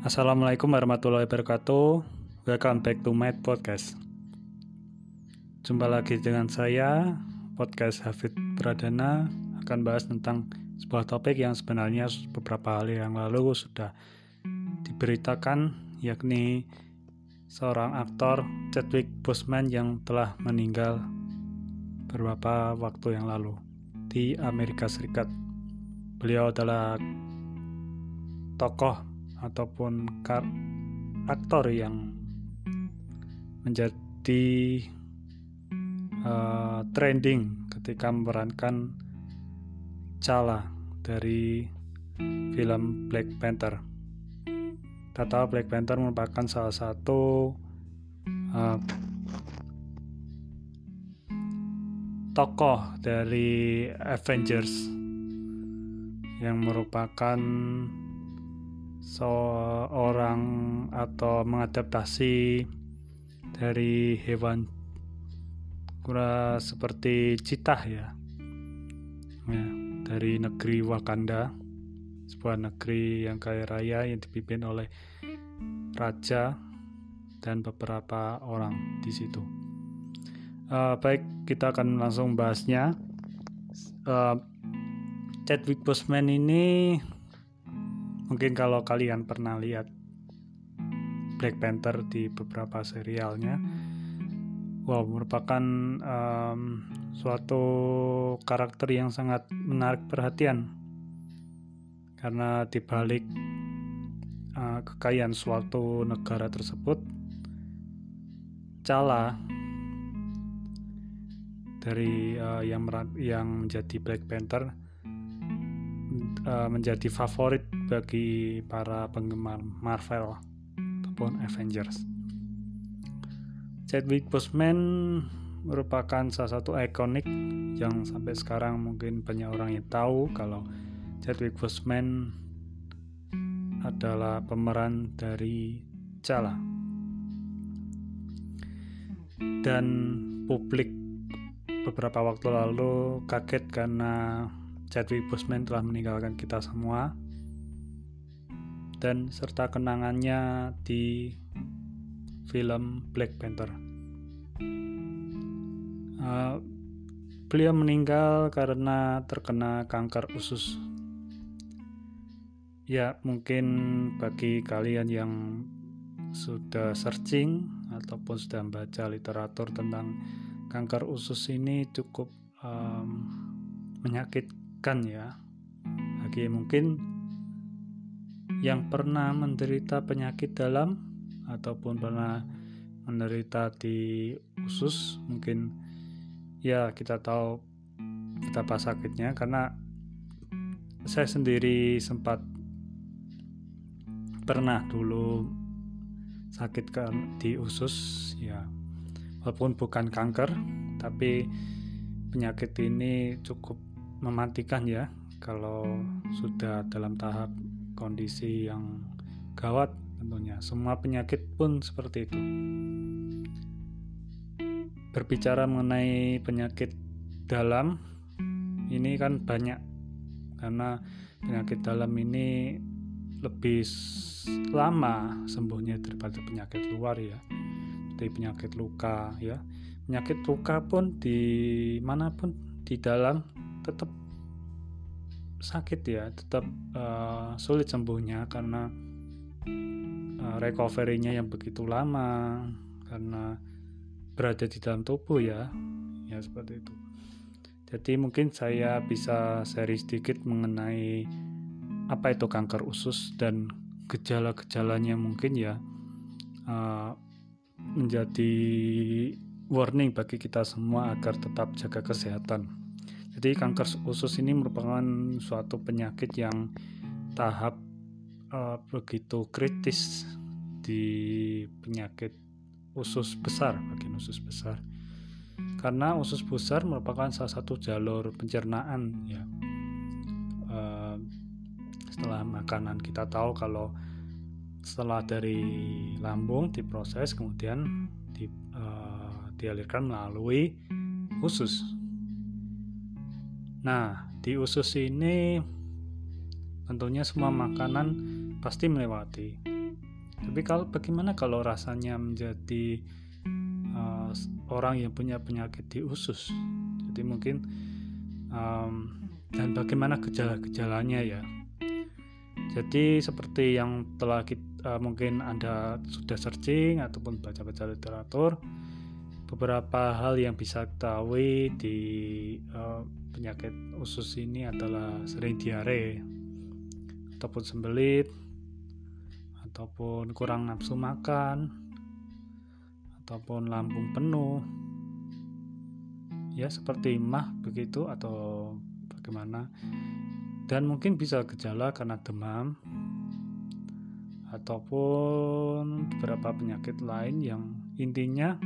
Assalamualaikum warahmatullahi wabarakatuh. Welcome back to my podcast. Jumpa lagi dengan saya, podcast Hafid Pradana akan bahas tentang sebuah topik yang sebenarnya beberapa hari yang lalu sudah diberitakan yakni seorang aktor Chadwick Boseman yang telah meninggal beberapa waktu yang lalu di Amerika Serikat. Beliau adalah tokoh ataupun aktor yang menjadi uh, trending ketika memerankan Cala dari film Black Panther. Kita tahu Black Panther merupakan salah satu uh, tokoh dari Avengers yang merupakan seorang atau mengadaptasi dari hewan kura seperti citah ya. ya dari negeri Wakanda sebuah negeri yang kaya raya yang dipimpin oleh raja dan beberapa orang di situ. Uh, baik, kita akan langsung bahasnya. Uh, Chadwick Boseman ini Mungkin kalau kalian pernah lihat Black Panther di beberapa serialnya, wow merupakan um, suatu karakter yang sangat menarik perhatian. Karena dibalik uh, kekayaan suatu negara tersebut, Cala dari uh, yang yang menjadi Black Panther uh, menjadi favorit bagi para penggemar Marvel ataupun Avengers. Chadwick Boseman merupakan salah satu ikonik yang sampai sekarang mungkin banyak orang yang tahu kalau Chadwick Boseman adalah pemeran dari Cala. Dan publik beberapa waktu lalu kaget karena Chadwick Boseman telah meninggalkan kita semua dan serta kenangannya di film Black Panther. Uh, beliau meninggal karena terkena kanker usus. Ya, mungkin bagi kalian yang sudah searching ataupun sudah membaca literatur tentang kanker usus ini cukup um, menyakitkan ya. Bagi mungkin yang pernah menderita penyakit dalam ataupun pernah menderita di usus mungkin ya kita tahu betapa sakitnya karena saya sendiri sempat pernah dulu sakit di usus ya walaupun bukan kanker tapi penyakit ini cukup mematikan ya kalau sudah dalam tahap kondisi yang gawat tentunya. Semua penyakit pun seperti itu. Berbicara mengenai penyakit dalam, ini kan banyak karena penyakit dalam ini lebih lama sembuhnya daripada penyakit luar ya seperti penyakit luka ya penyakit luka pun di mana pun di dalam tetap sakit ya tetap uh, sulit sembuhnya karena uh, recovery-nya yang begitu lama karena berada di dalam tubuh ya ya seperti itu. Jadi mungkin saya bisa seri sedikit mengenai apa itu kanker usus dan gejala-gejalanya mungkin ya uh, menjadi warning bagi kita semua agar tetap jaga kesehatan jadi kanker usus ini merupakan suatu penyakit yang tahap uh, begitu kritis di penyakit usus besar, bagian usus besar. Karena usus besar merupakan salah satu jalur pencernaan ya. Uh, setelah makanan kita tahu kalau setelah dari lambung diproses kemudian di, uh, dialirkan melalui usus Nah, di usus ini tentunya semua makanan pasti melewati. tapi kalau bagaimana kalau rasanya menjadi uh, orang yang punya penyakit di usus jadi mungkin um, dan bagaimana gejala-gejalanya ya jadi seperti yang telah kita, uh, eh, mungkin anda sudah searching ataupun baca-baca literatur beberapa hal yang bisa ketahui di uh, penyakit usus ini adalah sering diare ataupun sembelit ataupun kurang nafsu makan ataupun lambung penuh. Ya seperti mah begitu atau bagaimana. Dan mungkin bisa gejala karena demam ataupun beberapa penyakit lain yang intinya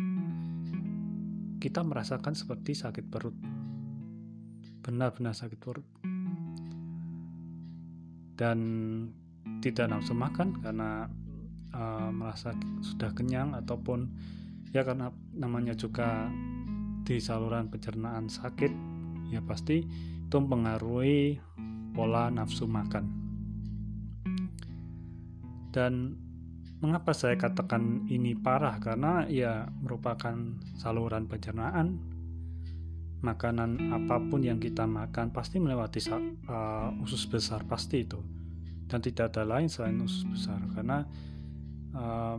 kita merasakan seperti sakit perut benar-benar sakit perut dan tidak nafsu makan karena uh, merasa sudah kenyang ataupun ya karena namanya juga di saluran pencernaan sakit ya pasti itu mempengaruhi pola nafsu makan. Dan mengapa saya katakan ini parah? Karena ya merupakan saluran pencernaan. Makanan apa pun yang kita makan pasti melewati uh, usus besar pasti itu. Dan tidak ada lain selain usus besar. Karena uh,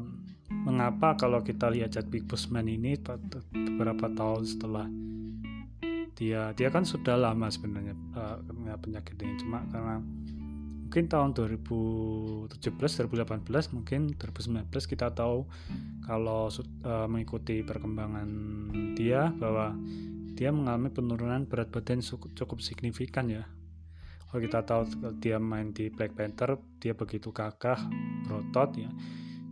mengapa kalau kita lihat Chadwick Boseman ini beberapa tahun setelah dia dia kan sudah lama sebenarnya uh, penyakit ini cuma karena mungkin tahun 2017 2018 mungkin 2019 kita tahu kalau uh, mengikuti perkembangan dia bahwa dia mengalami penurunan berat badan cukup signifikan ya. Kalau kita tahu dia main di Black Panther dia begitu gagah berotot ya.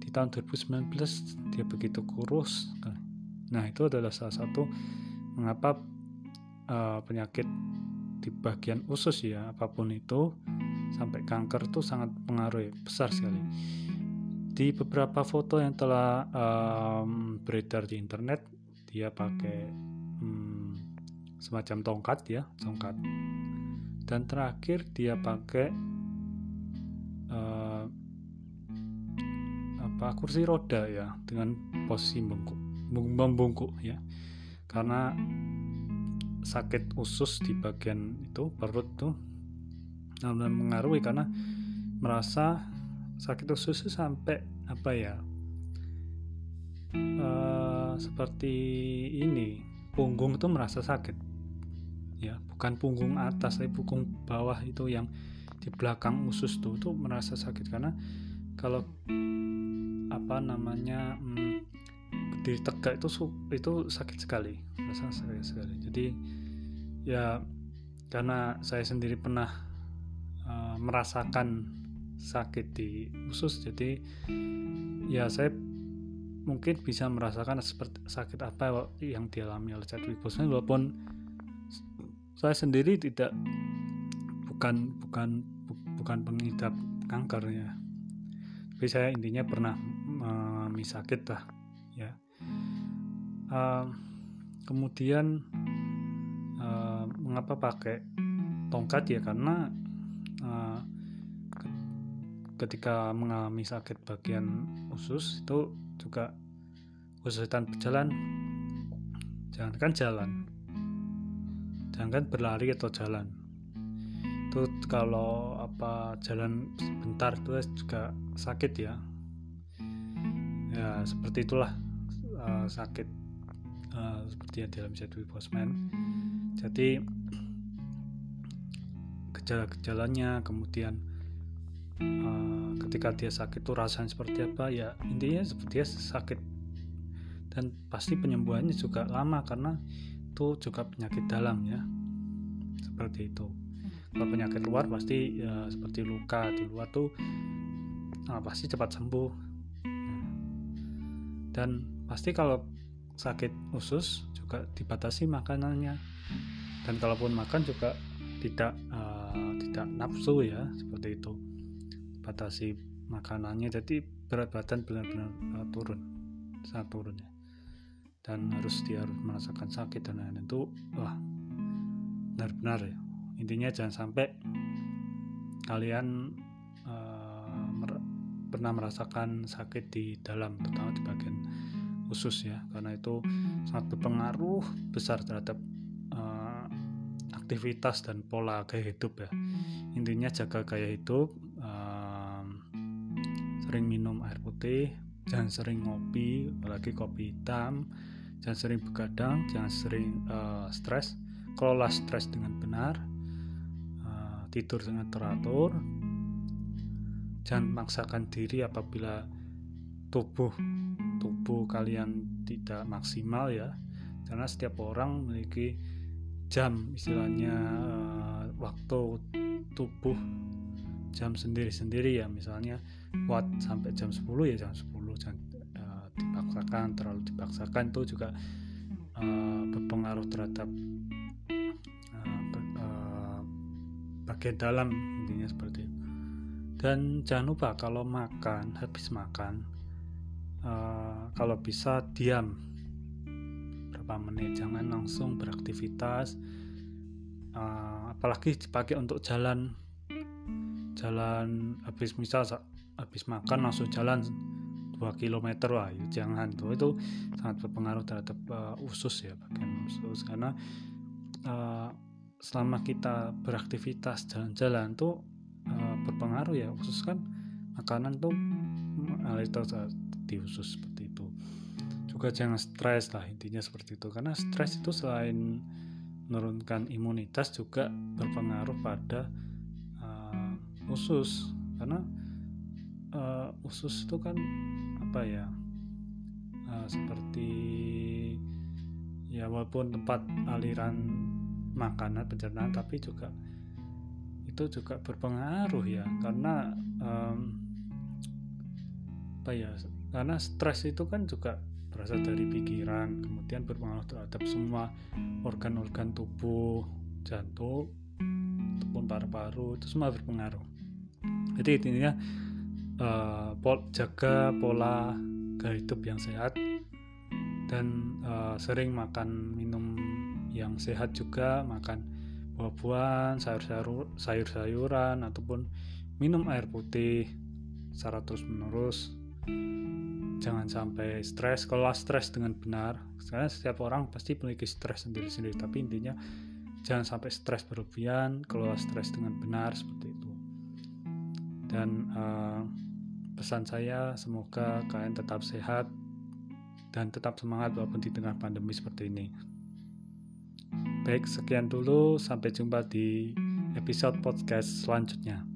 Di tahun 2019 dia begitu kurus. Nah itu adalah salah satu mengapa uh, penyakit di bagian usus ya apa pun itu sampai kanker itu sangat pengaruh besar sekali. Di beberapa foto yang telah um, beredar di internet dia pakai semacam tongkat ya tongkat. Dan terakhir dia pakai uh, apa kursi roda ya dengan posisi membungkuk membungkuk ya. Karena sakit usus di bagian itu perut tuh nah, mengaruhi karena merasa sakit usus sampai apa ya uh, seperti ini punggung itu merasa sakit ya bukan punggung atas tapi punggung bawah itu yang di belakang usus tuh itu merasa sakit. Karena kalau apa namanya hmm, berdiri tegak itu itu sakit sekali rasa sakit sekali. Jadi ya karena saya sendiri pernah uh, merasakan sakit di usus jadi ya saya mungkin bisa merasakan seperti sakit apa yang dialami oleh Chadwick Boseman walaupun saya sendiri tidak bukan bukan bukan pengidap kanker ya. Tapi saya intinya pernah mengalami sakit lah ya. Uh, kemudian uh, mengapa pakai tongkat ya? Karena uh, ketika mengalami sakit bagian usus itu juga kesulitan berjalan. Jangankan jalan jangankan berlari atau jalan. Itu kalau apa jalan sebentar itu juga sakit ya. Ya seperti itulah uh, sakit uh, seperti yang dalam Chadwick Boseman jadi gejala-gejalanya kemudian uh, ketika dia sakit itu rasanya seperti apa ya intinya seperti dia sakit. Dan pasti penyembuhannya juga lama karena itu juga penyakit dalam ya. Seperti itu. Kalau penyakit luar pasti ya, seperti luka di luar tuh nah, pasti cepat sembuh. Dan pasti kalau sakit usus juga dibatasi makanannya. Dan kalaupun makan juga tidak uh, tidak nafsu ya seperti itu. Batasi makanannya. Jadi berat badan benar-benar uh, turun. Sangat turun ya dan harus dia harus merasakan sakit dan lain-lain. Itu wah benar-benar ya. Intinya jangan sampai kalian uh, pernah merasakan sakit di dalam terutama di bagian usus ya. Karena itu sangat berpengaruh besar terhadap uh, aktivitas dan pola gaya hidup ya. Intinya jaga gaya hidup uh, sering minum air putih jangan sering ngopi apalagi kopi hitam jangan sering begadang jangan sering uh, stres. Kelola stres dengan benar uh, tidur dengan teratur. Jangan maksakan diri apabila tubuh tubuh kalian tidak maksimal ya. Karena setiap orang memiliki jam istilahnya uh, waktu tubuh jam sendiri-sendiri ya. Misalnya kuat sampai jam 10 ya jam 10 jangan uh, dipaksakan terlalu dipaksakan itu juga uh, berpengaruh terhadap uh, bagian dalam intinya seperti itu. Dan jangan lupa kalau makan habis makan uh, kalau bisa diam berapa menit jangan langsung beraktivitas uh, apalagi dipakai untuk jalan jalan habis misal habis makan langsung jalan 2 km wah jangan. Tuh itu sangat berpengaruh terhadap uh, usus ya bagian usus. Karena uh, selama kita beraktivitas jalan-jalan tuh uh, berpengaruh ya khusus kan. Makanan tuh mengalir di usus seperti itu. Juga jangan stres lah intinya seperti itu. Karena stres itu selain menurunkan imunitas juga berpengaruh pada uh, usus. Karena usus itu kan apa ya uh, seperti ya walaupun tempat aliran makanan pencernaan tapi juga itu juga berpengaruh ya. Karena um, apa ya karena stres itu kan juga berasal dari pikiran kemudian berpengaruh terhadap semua organ-organ tubuh jantung ataupun paru-paru itu semua berpengaruh. Jadi intinya uh, jaga pola gaya hidup yang sehat dan uh, sering makan minum yang sehat juga makan buah-buahan, sayur-sayur, sayur-sayuran ataupun minum air putih secara terus-menerus. Jangan sampai stres. Kalau stres dengan benar, karena setiap orang pasti memiliki stres sendiri-sendiri, tapi intinya jangan sampai stres berlebihan, kelola stres dengan benar seperti itu. Dan uh, pesan saya semoga kalian tetap sehat dan tetap semangat walaupun di tengah pandemi seperti ini. Baik, sekian dulu. Sampai jumpa di episode podcast selanjutnya.